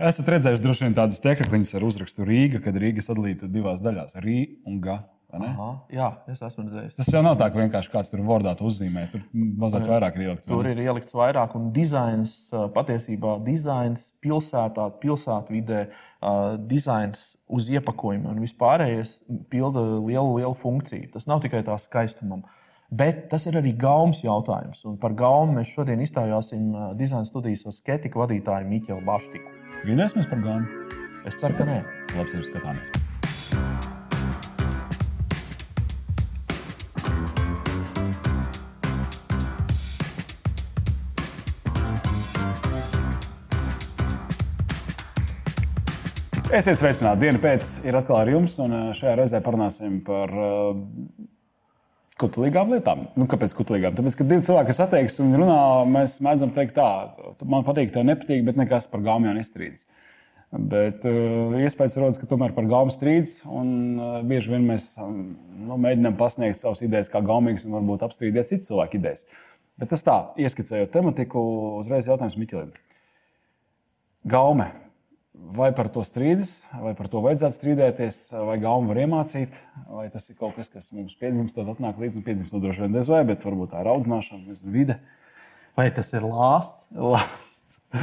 Esat redzējuši droši vien tādas tekstiņas ar uzrakstu Rīga, kad Rīga sadalīta divās daļās - Rīga un Ga. Aha, jā, es esmu redzējis. Tas jau nav tā, ka vienkārši kāds tur vārdā uzzīmē. Tur mazliet vairāk ir ielikts. Tur ir ielikts vairāk, un dizains patiesībā dizains pilsētā, pilsētvidē, dizains uz iepakojuma un vispārējais pilda lielu, lielu funkciju. Tas nav tikai tā skaistumam. Bet tas ir arī gaumas jautājums. Un par gaumu mēs šodien iztaujāsim dizaina studijas skeptiku vadītāju Miķelu Baštiku. Strīdēsimies par gaumu? Es ceru, ka nē. Labs ir skatāmies. Esiet sveicināti. Diena pēc ir atkal ar jums, un šajā reizē parunāsim par uh, kutelīgām lietām. Nu, kāpēc kutelīgām? Tāpēc, ka divi cilvēki satiekas un runā, mēs mēdzam teikt, tā, man patīk, tev nepatīk, bet nekas par gāmu jau nestrīdas. Bet uh, iespējas rodas, ka tomēr par gaumu strīdas. Un uh, bieži vien mēs nu, mēģinām pasniegt savas idejas kā gaumīgas un varbūt apstrīdēt citu cilvēku idejas. Bet tas tā, ieskicējot tematiku, uzreiz jautājums Miķelim. Gaume vai par to strīdas, vai par to vajadzētu strīdēties, vai gauma var iemācīt, vai tas ir kaut kas, kas mums piedzimst, tad atnāk līdzi un piedzimst no droši vien bez vai, bet varbūt tā ir audzināšana, vide. Vai tas ir lāsts? Lāsts.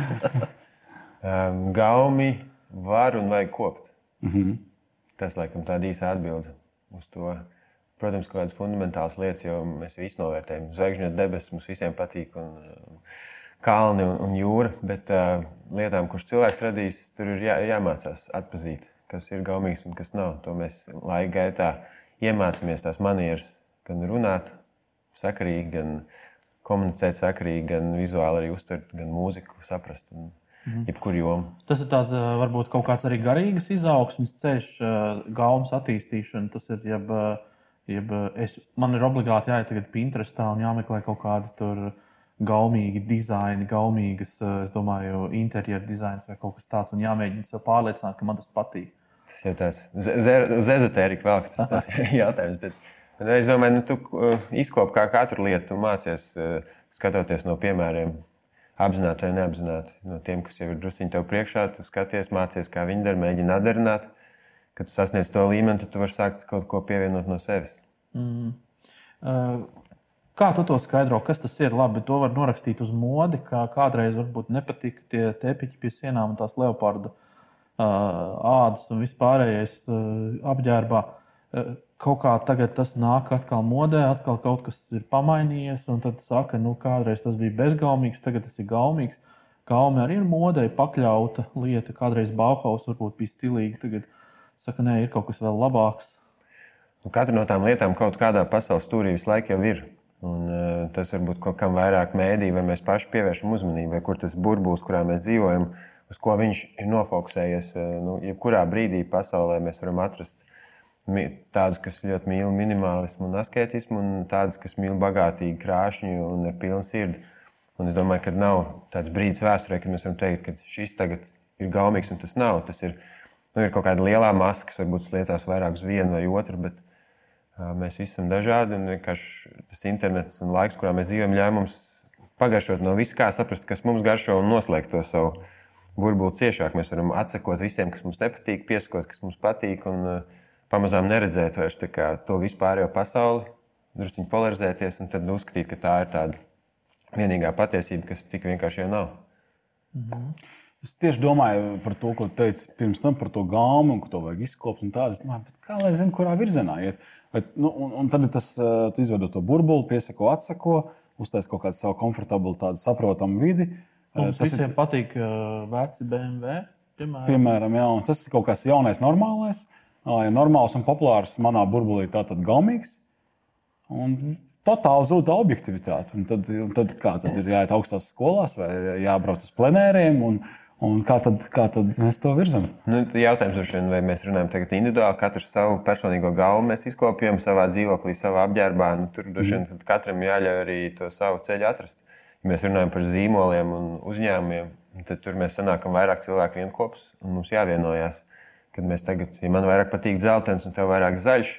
um, gaumi var un vajag kopt. Mm -hmm. Tas, laikam, tāda īsa atbilde uz to. Protams, kaut kādas fundamentālas lietas, jo mēs visi novērtējam. Zvaigžņu debesis mums visiem patīk. Un, kalni un, un jūra, bet uh, lietām, kuras cilvēks radīs, tur ir jā, jāmācās atpazīt, kas ir gaumīgs un kas nav. To mēs laika gaitā iemācāmies tās manieres, gan runāt sakarīgi, gan komunicēt sakarīgi, gan vizuāli arī uztvert, gan mūziku saprast. Un, Mhm. Tas ir tāds, varbūt kaut kāds arī garīgs izaugsmes ceļš, gaumas attīstīšana. Tas ir, jeb, jeb es, man ir obligāti jāiet tagad Pinterestā un jāmeklē kaut kāda tur gaumīgi dizaini, gaumīgas, es domāju, interjeru dizains vai kaut kas tāds, un jāmēģina sev pārliecināt, ka man tas patīk. Tas ir tāds uz ezotērika vēl, tas, tas ir jautājums. Bet, bet es domāju, nu, tu izkop kā katru lietu, tu mācies skatoties no piemēriem apzināti vai neapzināti no tiem, kas jau ir druskuļi tev priekšā. Tu skaties, mācies, kā viņi dara, mēģini atdarināt. Kad sasniedz to līmeni, tad tu vari sākt kaut ko pievienot no sevis. Mm. Uh, kā tu to skaidro? Kas tas ir? Labi, to var norakstīt uz modi, kā kādreiz varbūt nepatika tie tepiķi pie sienām un tās leoparda uh, ādas un vispārējais uh, apģērbā. Uh, kaut kā tagad tas nāk atkal modē, atkal kaut kas ir pamainījies, un tad saka, nu, kādreiz tas bija bezgaumīgs, tagad tas ir gaumīgs. Gaume arī ir modē pakļauta lieta. Kādreiz Bauhaus varbūt bija stilīga, tagad saka, nē, ir kaut kas vēl labāks. Un katra no tām lietām kaut kādā pasaules stūrī visu laiku jau ir. Un, uh, tas varbūt kaut kam vairāk mēdī, vai mēs paši pievēršam uzmanību, vai kur tas burbulis, kurā mēs dzīvojam, uz ko viņš ir nofokusējies. Uh, nu, jebkurā brīdī pasaulē mēs varam atrast Tādas, kas ļoti mīl minimālismu un asketismu, un tādas, kas mīl bagātīgu krāšņu un ar pilnu sirdi. Un es domāju, ka nav tāds brīdis vēsturē, kad mēs varam teikt, ka šis tagad ir gaumīgs un tas nav. Tas ir, nu, ir kaut kāda lielā masa, kas varbūt sliecās vairāk uz vienu vai otru, bet mēs visi esam dažādi. Un vienkārši tas internets un laiks, kurā mēs dzīvojam, ļauj mums pagaršot no visu, kā saprast, kas mums garšo un noslēgt to savu burbuli ciešāk. Mēs varam atsakot visiem, kas mums nepatīk, pieskot, kas mums patīk. Un, pamazām neredzēt vairs to vispārējo pasauli, druskuļi polarizēties un tad uzskatīt, ka tā ir tāda vienīgā patiesība, kas tik vienkārši jau nav. Mhm. Es tieši domāju par to, ko teicu pirms tam par to gāmu, un ka to vajag izkopt. Es domāju, kā lai zinātu, kurā virzienā iet. Bet, nu, un, un tad tas, tu izveido to burbuli, piesako, atsako, uztais kaut kādu savu komfortablu, tādu saprotamu vidi. Mums tas visiem ir... patīk uh, veci BMW. Piemēram, piemēram jā, tas ir kaut kas jaunais, normālais. Uh, ja normāls un populārs manā burbulī, tā tad gaumīgs. Un totāli zūd objektivitāte. Un tad, un tad, kā tad ir jāiet augstās skolās vai jābrauc uz plenēriem? Un, Un kā tad, kā tad mēs to virzām? Nu, jautājums ir, vai mēs runājam tagad individuāli, katrs savu personīgo galvu mēs izkopjam savā dzīvoklī, savā apģērbā. Nu, tur droši vien mm. katram jāļauj arī to savu ceļu atrast. Ja mēs runājam par zīmoliem un uzņēmumiem, tad tur mēs sanākam vairāk cilvēku vienopus un mums jāvienojās. Kad mēs tagad, ja man vairāk patīk dzeltens un tev vairāk zaļš,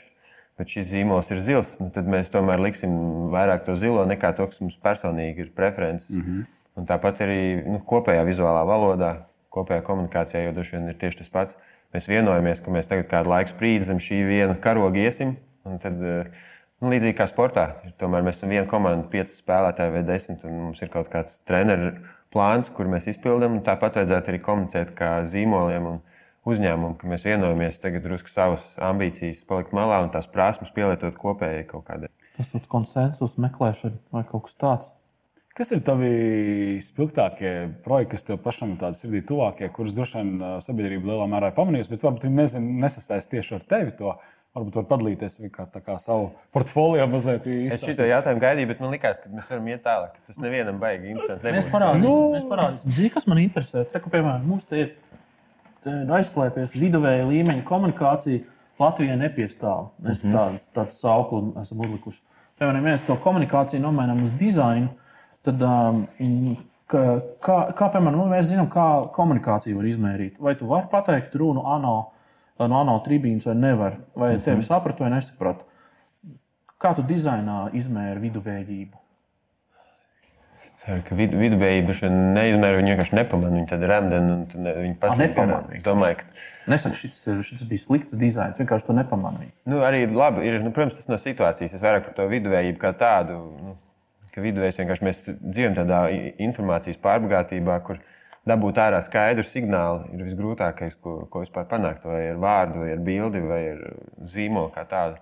bet šis zīmols ir zils, nu tad mēs tomēr liksim vairāk to zilo nekā to, kas mums personīgi ir preferences. Mm -hmm. Un tāpat arī nu, kopējā vizuālā valodā, kopējā komunikācijā, jo droši vien ir tieši tas pats. Mēs vienojamies, ka mēs tagad kādu laiku sprīdzi zem šī viena karoga iesim. Tad, nu, līdzīgi kā sportā, tomēr mēs esam viena komanda, pieci spēlētāji vai desmit, un mums ir kaut kāds treneru plāns, kur mēs izpildām. Tāpat vajadzētu arī komunicēt kā zīmoliem un uzņēmumam, ka mēs vienojamies tagad drusku savas ambīcijas palikt malā un tās prasmes pielietot kopējai kaut kādai. Tas ir konsensus meklēšana vai kaut kas tāds. Kas ir tavi spilgtākie projekti, kas tev pašam ir sirdī tuvākie, kurus droši vien sabiedrība lielā mērā ir pamanījusi, bet varbūt viņi nesasaist tieši ar tevi to? Varbūt var padalīties kā, kā savu portfolio mazliet. Es šo jautājumu gaidīju, bet man liekas, ka mēs varam iet tālāk. Tas nevienam baigi interesanti. Mēs parādīsim, nu... mēs parādīsim. Zini, kas man interesē? Te, ka, piemēram, mums te ir aizslēpies viduvēja līmeņa komunikācija. Latvijai nepiestāv. Mēs mm -hmm. tādu, tādu sauklu esam uzlikuši. Piemēram, ja mēs to komunikāciju nomainām uz dizainu, tad um, kā, kā, kā piemēram, nu, mēs zinām, kā komunikāciju var izmērīt. Vai tu vari pateikt runu ANO, no ANO tribīnas vai nevar, vai uh -huh. tevi sapratu vai nesapratu? Kā tu dizainā izmēri viduvējību? Ceru, ka vid, viduvējība neizmēra, viņa vienkārši nepamanīja. Viņa tad remdena un viņa paslēpja. Domāju, ka Nesaka, šis, šis bija slikts dizains, vienkārši to nepamanīja. Nu, arī labi, ir, nu, protams, tas no situācijas. Es vairāk par to viduvējību kā tādu. Nu, ka viduvējs vienkārši mēs dzīvojam tādā informācijas pārbagātībā, kur dabūt ārā skaidru signālu ir visgrūtākais, ko, ko vispār panākt. Vai ar vārdu, vai ar bildi, vai ar zīmolu kā tādu.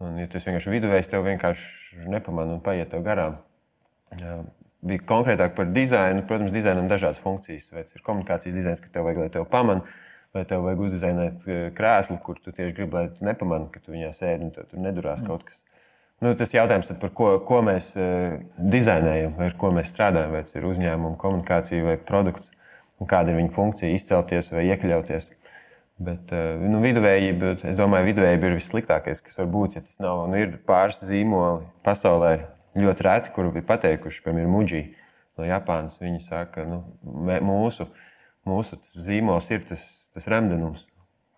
Un, ja tas vienkārši viduvējs tev vienkārši nepamanā un paiet garām. Jā. Bija konkrētāk par dizainu. Protams, dizainam ir dažādas funkcijas. Vai tas ir komunikācijas dizains, ka tev vajag, lai tev pamanā, vai tev vajag uzdizainēt eh, krēslu, kur tu tieši gribi, lai tu nepamanā, ka tu viņā sēdi un tur nedurās mm. kaut kas. Nu, tas jautājums, par ko, ko mēs uh, dizainējam, vai ar ko mēs strādājam, vai tas ir uzņēmuma komunikācija vai produkts, un kāda ir viņa funkcija, izcelties vai iekļauties. Bet uh, nu, viduvējība, es domāju, viduvējība ir vissliktākais, kas var būt. Ja tas nav, nu, ir pāris zīmoli pasaulē ļoti reti, kuri ir pateikuši, piemēram, Muģī no Japānas. Viņi saka, ka nu, mūsu, mūsu zīmols ir tas, tas remdenums,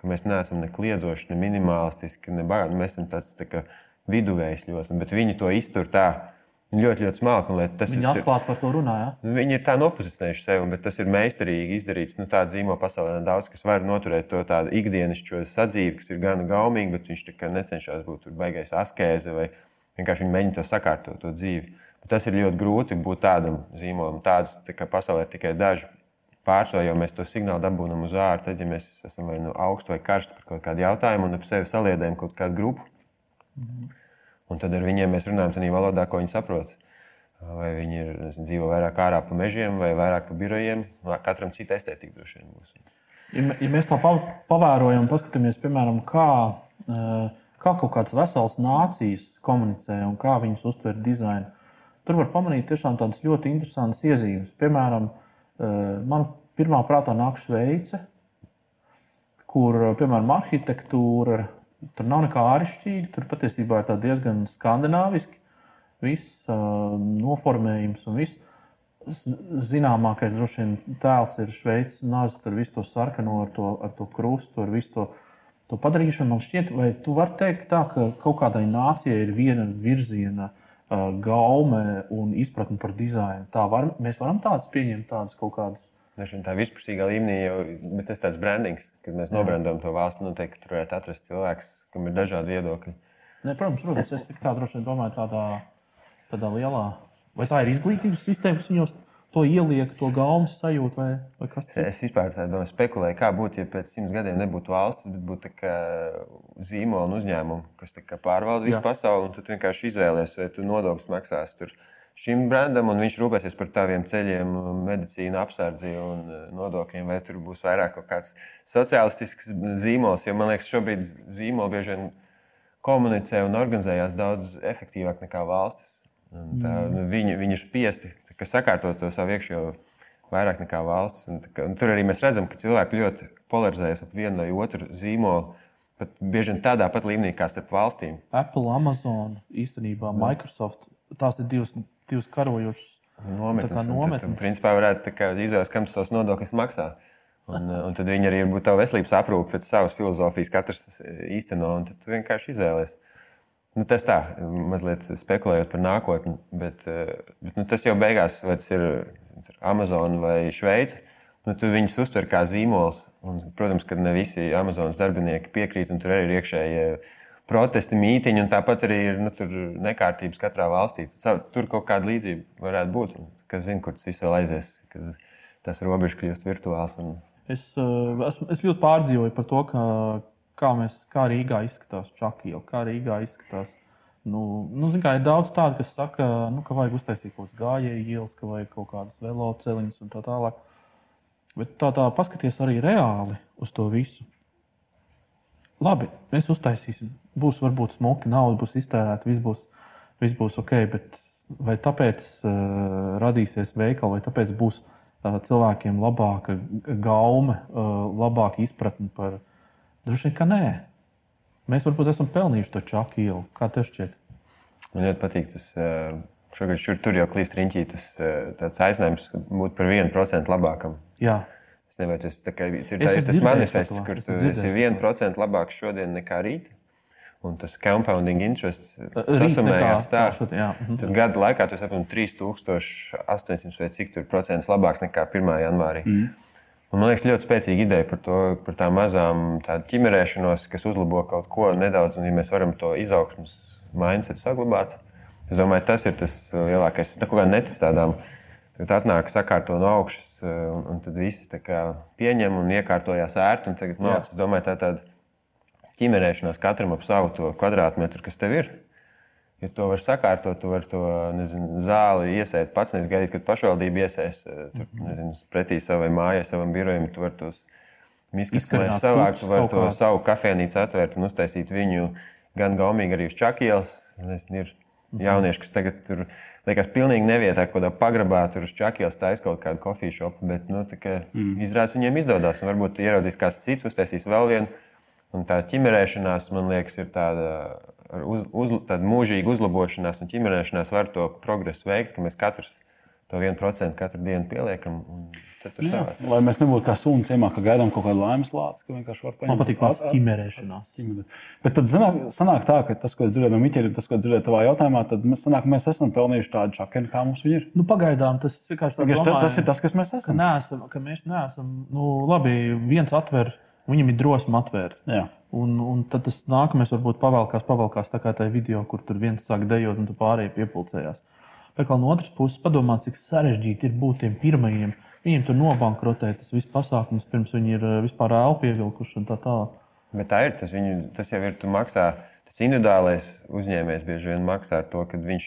ka mēs neesam ne kliedzoši, ne minimalistiski, ne bagāti. Mēs esam tāds tā kā viduvējs ļoti, bet viņi to iztur tā. Ļoti, ļoti smalki. Viņi atklāti par to runāja. Viņi ir tā nopozicionējuši sevi, bet tas ir meistarīgi izdarīts. Nu, Tāda zīmola pasaulē daudz, kas var noturēt to tādu ikdienišķo sadzīvi, kas ir gan gaumīga, bet viņš necenšas būt baigais askēze vai vienkārši viņi mēģina to sakārtot, to dzīvi. Bet tas ir ļoti grūti būt tādam zīmolam. Tādas tā pasaulē tikai daži. Pārsvarā jau mēs to signālu dabūjam uz ārā. Tad, ja mēs esam vai nu augstu vai karstu par kaut kādu jautājumu un ap sevi saliedējam kaut kādu grupu, Mhm. Un tad ar viņiem mēs runājam tādā valodā, ko viņi saprot. Vai viņi ir, nezinu, dzīvo vairāk ārā pa mežiem vai vairāk pa birojiem. Katram cita estētika droši vien būs. Ja, ja mēs tā pavērojam, paskatāmies, piemēram, kā, kā kaut kādas veselas nācijas komunicē un kā viņas uztver dizainu, tur var pamanīt tiešām tādas ļoti interesantas iezīmes. Piemēram, man pirmā prātā nāk Šveice, kur, piemēram, arhitektūra Tur nav nekā āršķirīga. Tur patiesībā ir diezgan skandināviski. Viss uh, noformējums un viss. Zināmākais droši vien tēls ir Šveices nāzes ar visu to sarkano, ar to, ar to krustu, ar visu to, to padarīšanu. Man šķiet, vai tu vari teikt tā, ka kaut kādai nācijai ir viena virziena uh, gaume un izpratne par dizainu. Tā var, mēs varam tādus pieņemt, tādus kaut kādus tā vispusīgā līmenī, jau, bet tas ir tāds brandings, kad mēs nobrandām to valstu. Noteikti tur varētu atrast cilvēks, kam ir dažādi viedokļi. Ne, protams, protams, es tā droši vien domāju tādā, tādā lielā. Vai tā ir izglītības sistēma, kas viņos to ieliek, to gaumas sajūtu, vai, vai kas cits? Es vispār domāju, spekulēju, kā būtu, ja pēc simts gadiem nebūtu valsts, bet būtu zīmola un uzņēmuma, kas pārvalda visu Jā. pasauli, un tu vienkārši izvēlēsies, vai tu nodokļus maksāsi tur šim brandam, un viņš rūpēsies par taviem ceļiem, medicīnu, apsardzi un e, nodokļiem, vai tur būs vairāk kaut kāds sociālistisks zīmols. Jo man liekas, šobrīd zīmoli bieži vien komunicē un organizējās daudz efektīvāk nekā valstis. Un tā, mm. Nu, viņi, viņi ir spiesti sakārtot to savu iekšējo vairāk nekā valsts. Un, un tur arī mēs redzam, ka cilvēki ļoti polarizējas ap vienu vai otru zīmolu. Pat bieži vien tādā pat līmenī kā starp valstīm. Apple, Amazon, īstenībā Microsoft. Tās ir divas divas karojošas nometnes. nometnes. Principā varētu izvēlēties, kam tas savus nodokļus maksā. Un, eh, un tad viņi arī būtu tā veselības aprūpe pēc savas filozofijas, katrs īsteno, un tad tu vienkārši izvēlēsies. Nu, tas tā, mazliet spekulējot par nākotni, bet, eh, bet nu, tas jau beigās, vai tas ir Amazon vai Šveice, nu, tu viņus uztver kā zīmolus. Un, protams, ka ne visi Amazonas darbinieki piekrīt, un tur arī ir iekšējie protesti, mītiņi, un tāpat arī ir nu, nekārtības katrā valstī. Tur kaut kāda līdzība varētu būt. Kas zina, kur tas viss vēl aizies, kad tas robežs kļūst virtuāls. Un... Es, eh, es, es ļoti pārdzīvoju par to, ka, kā, mēs, kā Rīgā izskatās Čakīla, kā Rīgā izskatās. Nu, nu, kā, ir daudz tādu, kas saka, nu, ka vajag uztaisīt kaut kādas gājēju ielas, ka vajag kaut kādas veloceliņas un tā tālāk. Bet tā, tā paskaties arī reāli uz to visu. Labi, mēs uztaisīsim. Būs varbūt smuki, nauda būs iztērēta, viss būs, viss būs ok. Bet vai tāpēc uh, radīsies veikali, vai tāpēc būs uh, cilvēkiem labāka gaume, uh, labāka izpratne par droši vien, ka nē. Mēs varbūt esam pelnījuši to čaku ielu. Kā tev šķiet? Man ļoti patīk tas. Uh... Šogad šur, tur jau klīst riņķī tas aicinājums būt par 1% labākam. Jā. Es nezinu, tas, kā, ir tā, tas manifests, kur tu esi 1% labāks šodien nekā rīt. Un tas compounding interest sasamējās tā, ka mhm. gada laikā tas apmēram 3800 vai cik tur procents labāks nekā 1. janvārī. Mm. Un, man liekas, ļoti spēcīga ideja par, to, par tām mazām ķimerēšanos, kas uzlabo kaut ko nedaudz, un ja mēs varam to izaugsmas mindset saglabāt. Es domāju, tas ir tas lielākais. Tā kā netic tādām uh, Tad atnāk, sakārto no augšas, eh, un, un tad visi pieņem un iekārtojās ērti. Un tagad, no, es domāju, tā tāda ķimerēšanās katram ap savu to kvadrātmetru, kas tev ir. Ja to var sakārtot, tu vari to nezinu, zāli iesēt pats, nevis gaidīt, kad pašvaldība iesēs eh, tur, mhm. nezinu, pretī savai mājai, savam birojam. Tu vari tos miskas savākt, tu vari to kāds. savu kafejnīcu atvērt un uztaisīt viņu gan gaumīgi arī uz čakielas. Ir mhm. jaunieši, kas tagad tur ir liekas, pilnīgi nevietā, kaut kādā pagrabā tur čakielas taisa kaut kādu kofiju šopu. Bet nu, mm. izrādās, viņiem izdodas. Varbūt ieraudzīs kāds cits, uztaisīs vēl vienu. Un tā ķimerēšanās, man liekas, ir tāda, uz, uz, tāda mūžīga uzlabošanās, un ķimerēšanās var to progresu veikt, ka mēs katrs to 1% katru dienu pieliekam. Jā, lai mēs nebūtu kā suns, iemā, ka gaidām kaut kādu laimes lāci, ka vienkārši var paņemt. Man patīk vārds ķimerēšanās. Bet tad sanāk, sanāk tā, ka tas, ko es dzirdēju no Miķeļa, tas, ko dzirdēju tavā jautājumā, tad mēs, sanāk, mēs esam pelnījuši tādu čakeni, kā mums ir. Nu, pagaidām tas vienkārši tā domāju, tas ir tas, kas mēs esam. Ka, neesam, ka mēs neesam, nu, labi, viens atver, viņam ir drosme atvērt. Jā. Un, un tad tas nākamais varbūt pavēlkās, pavēlkās tā kā tajā video, kur tur viens sāk dejot un tu pārējie piepulcējās. Bet no otras puses, padomā, cik sarežģīti ir būt tiem pirmajiem. Viņiem tur nobankrotē tas viss pasākums, pirms viņi ir eh, vispār ēlu pievilkuši un tā tālāk. Bet tā ir. Tas, viņu, tas jau ir. Maksā, tas individuālais uzņēmējs bieži vien maksā ar to, ka viņš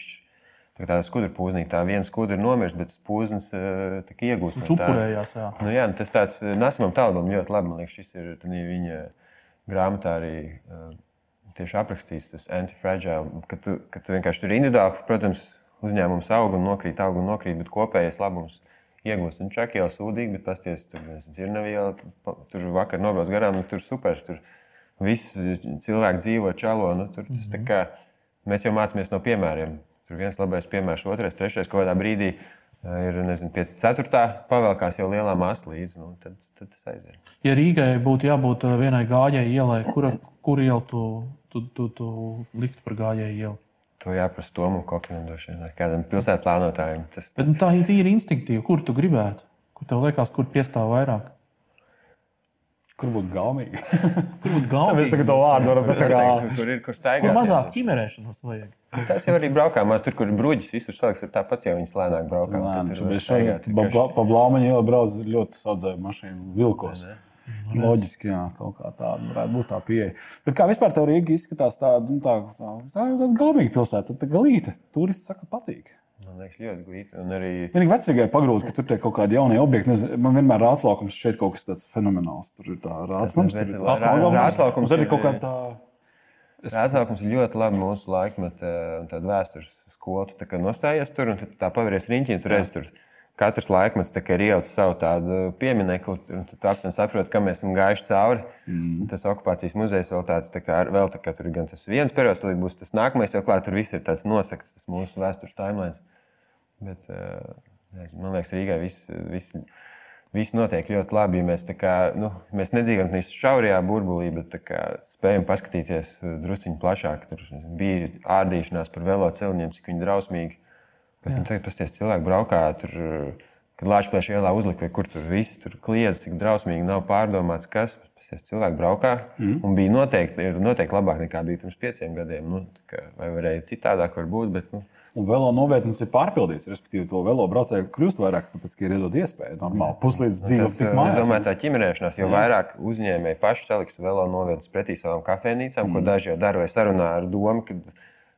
tā kā skudra pūznī. Tā viena skudra nomirst, bet pūznis uh, tika iegūts. Viņš upurējās. Jā. Nu, jā, tas tāds eh, nesamam tālumam ļoti labi. Man liekas, šis ir viņa grāmatā arī. Tieši aprakstīts tas antifragile, ka tu, ka tu vienkārši tur individuāli, protams, uzņēmums aug un nokrīt, aug un nokrīt, bet kopējais labums iegūst. Un čakīla sūdīgi, bet pasties, tur dzirnaviela, tur vakar nobrauc garām, nu, tur super. Tur viss cilvēki dzīvo čalo. Nu, tur, tas, mm -hmm. kā, mēs jau mācāmies no piemēriem. Tur viens labais piemērs, otrais, trešais kaut kādā brīdī. Ir nezinu, pie ceturtā pavēlkās jau lielā māsa līdzi. Nu, tad, tad tas aiziet. Ja Rīgai būtu jābūt vienai gājēji ielai, kura, kur ielu tu, tu, tu, tu liktu par gājēju ielu? To jāprasa Tomam Kokinam, vai kādam pilsētas plānotājam. Tas... Bet, nu, tā ir tīri instinktīva. Kur tu gribētu? Kur tev liekas, kur piestāv vairāk? Kur būtu gaumīgi? kur būtu gaumīgi? Mēs tagad to vārdu varam pateikt. Kur ir kur staigāt? Kur mazāk ķimerēšanos vajag? Tas jau arī braukām. Tur, kur bruģis visur saliks, ir tāpat jau viņas lēnāk braukām. Lēn, pa Blaumaņu ielu brauc ļoti saudzēju mašīnu vilkos. Ne, ne. Loģiski, jā, kaut kā tāda varētu būt tā pieeja. Bet kā vispār tev Rīga izskatās, tāda nu, tā, tā, tā ir tāda galvenā pilsēta, tad galīte. Turisti saka, patīk. Man liekas, ļoti glīti. Un arī. Vienīgi vecākai pagrūti, ka tur ir kaut kādi jaunie objekti. Nezinu, man vienmēr rātslaukums šeit kaut kas tāds fenomenāls. Tur ir tā rātslaukums. Tur ir tā rātslaukums. Tur ir kaut kā tā. Rātslaukums ir ļoti labi mūsu laikmetā un tāda vēstures skola. Tu tā kā nostājies tur un tā paveries riņķi un tur redz tur katrs laikmets ir ielicis savu tādu pieminiektu, un tu apziņā saproti, kam mēs esam gājuši cauri. Mm. Tas okupācijas muzejs vēl tāds, tā kā, vēl tā kā tur gan tas viens periods, tad būs tas nākamais, jau klāt, tur viss ir tāds nosakts, tas mūsu vēstures timelines. Bet, uh, man liekas, Rīgai viss. viss Viss notiek ļoti labi, ja mēs, kā, nu, mēs nedzīvojam tādā šaurajā burbulī, bet kā, spējam paskatīties druskuļi plašāk. Tur bija ārdīšanās par velosipēdiem, cik viņi drausmīgi Bet nu, tagad pasties, cilvēki braukā tur kad Latvijas ielā uzlika, kur tur viss tur kliedz, cik drausmīgi nav pārdomāts, kas. Tas cilvēks braukā mm. un bija noteikti, ir noteikti labāk nekā bija pirms pieciem gadiem. Nu, vai varēja citādāk būt, bet nu, Un velo novietnes ir pārpildīts. Respektīvi, to velo braucēju kļūst vairāk, tāpēc, ka ir iedod iespēju normāli puslīdz dzīvot tik mājās. Es domāju, tā ķimerēšanās, jo vairāk uzņēmēji paši saliks velo novietnes pretī savām kafejnīcām, ko daži jau dara vai sarunā ar domu, ka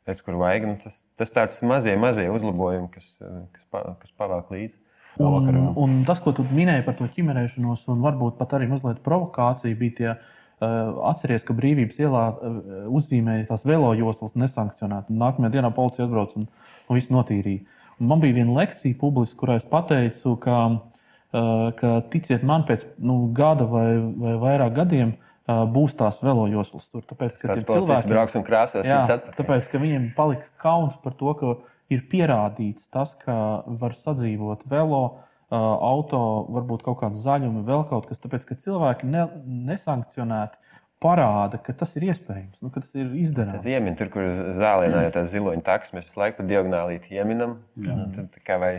redz, kur vajag. Nu, tas, tas tāds mazie, mazie uzlabojumi, kas, kas, pa, kas pavēl līdzi. Un, un tas, ko tu minēji par to ķimerēšanos, un varbūt pat arī mazliet provokācija, bija tie, uh, atceries, ka brīvības ielā uh, uzzīmēja tās velo joslas nesankcionēti. Un Nākamajā dienā policija atbrauc un, un viss notīrīja. Un man bija viena lekcija publiski, kurā es pateicu, ka, uh, ka ticiet man, pēc nu, gada vai, vai vairāk gadiem uh, būs tās velo joslas tur. Tāpēc, ka cilvēkiem brauks un krāsos. Jā, tāpēc, ka viņiem paliks kauns par to, ka ir pierādīts tas, ka var sadzīvot velo, auto, varbūt kaut kāda zaļuma, vēl kaut kas. Tāpēc, ka cilvēki ne, nesankcionēti parāda, ka tas ir iespējams, nu, ka tas ir izdarāms. Tas iemin tur, kur zālē ir tāds ziloņa taks, mēs visu laiku pa diagonālī ieminam. Nu, tad, tā kā vai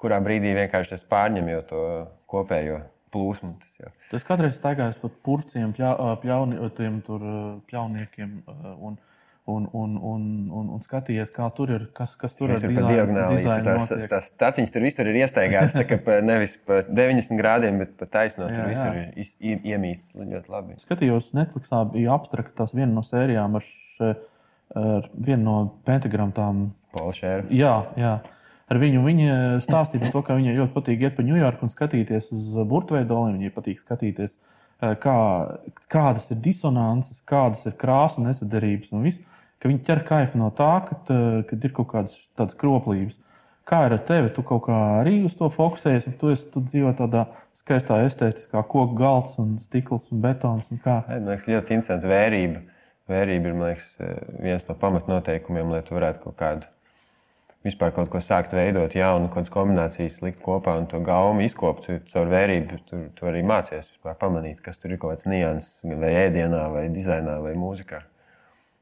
kurā brīdī vienkārši tas pārņem jau to kopējo plūsmu. Tas jau. Es kādreiz staigāju pa purciem, pļa, pļauni, tur pļauniekiem un, un, un, un, un, un skatījies, kā tur ir, kas, kas tur ir Tur pa diagonāli tās, tās taciņas tur visur ir iestaigāts. tā kā Nevis pa 90 grādiem, bet pa taisno Jā, tur jā. visur ir iz- ie- iemīts ļoti labi. Skatījos, Netflixā bija abstrakta viena no sērijām ar, še, ar vienu no pentagramtām Polšēra. Jā, jā. Ar viņu viņa stāstīja par to, ka viņai ļoti patīk iet pa Ņujorku un skatīties uz burbuļveidoliem. Viņai patīk skatīties, eh, kā, kādas ir disonances, kādas ir krāsu nesadarības un viss. Ka viņi ķer kaifu no tā, ka, kad ir kaut kādas tādas kroplības. Kā ir ar tevi? Tu kaut kā arī uz to fokusējies, un tu, esi, tu dzīvo tādā skaistā, estētiskā koku galds un stikls un betons. Un kā. Man liekas, ļoti interesanti vērība. Vērība ir liekas, viens no pamatnoteikumiem, lai tu varētu kaut kādu vispār kaut ko sākt veidot, jaunu, kādas kombinācijas likt kopā un to gaumu izkopt. Tu Caur vērību tu, tu arī mācies vispār pamanīt, kas tur ir kaut kāds nianses, vai ēdienā, vai dizainā, vai mūzikā.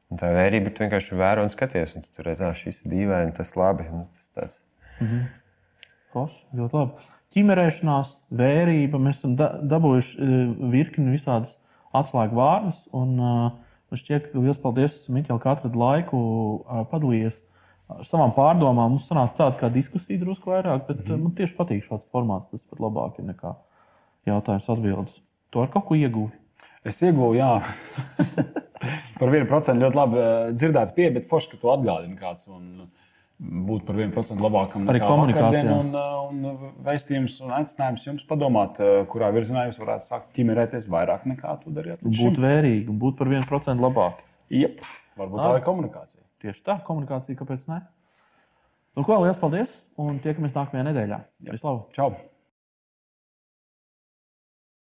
Un tā vērība tu vienkārši vēro un skaties, un tu tur redz, ah, šis ir dīvaini, tas labi. Nu, tas tāds. Forši, ļoti labi. Ķimerēšanās, vērība. Mēs esam da dabūjuši eh, virkni visādas atslēgu vārdus. Un, uh, man šķiet, ka liels paldies, Mikls, ka atradi laiku uh, padalījies ar savām pārdomām. Mums sanāca tāda kā diskusija drusku vairāk, bet mm -hmm. man tieši patīk šāds formāts. Tas pat labāk ir nekā jautājums atbildes. Tu ar kaut ko ieguvi. Es ieguvu, jā. par 1% ļoti labi eh, dzirdēt, pie, bet forši, ka tu atgādini kāds. Un, Būt par 1% labākam nekā komunikācijā. Un, uh, un vēstījums un aicinājums jums padomāt, uh, kurā virzienā jūs varētu sākt ķimerēties vairāk nekā tu darījāt. Būt vērīgi un būt par 1% labāk. Jep, varbūt tā ir komunikācija. Tieši tā, komunikācija, kāpēc ne? Nu, ko liels paldies un tiekamies nākamajā nedēļā. Vislabāk! Čau!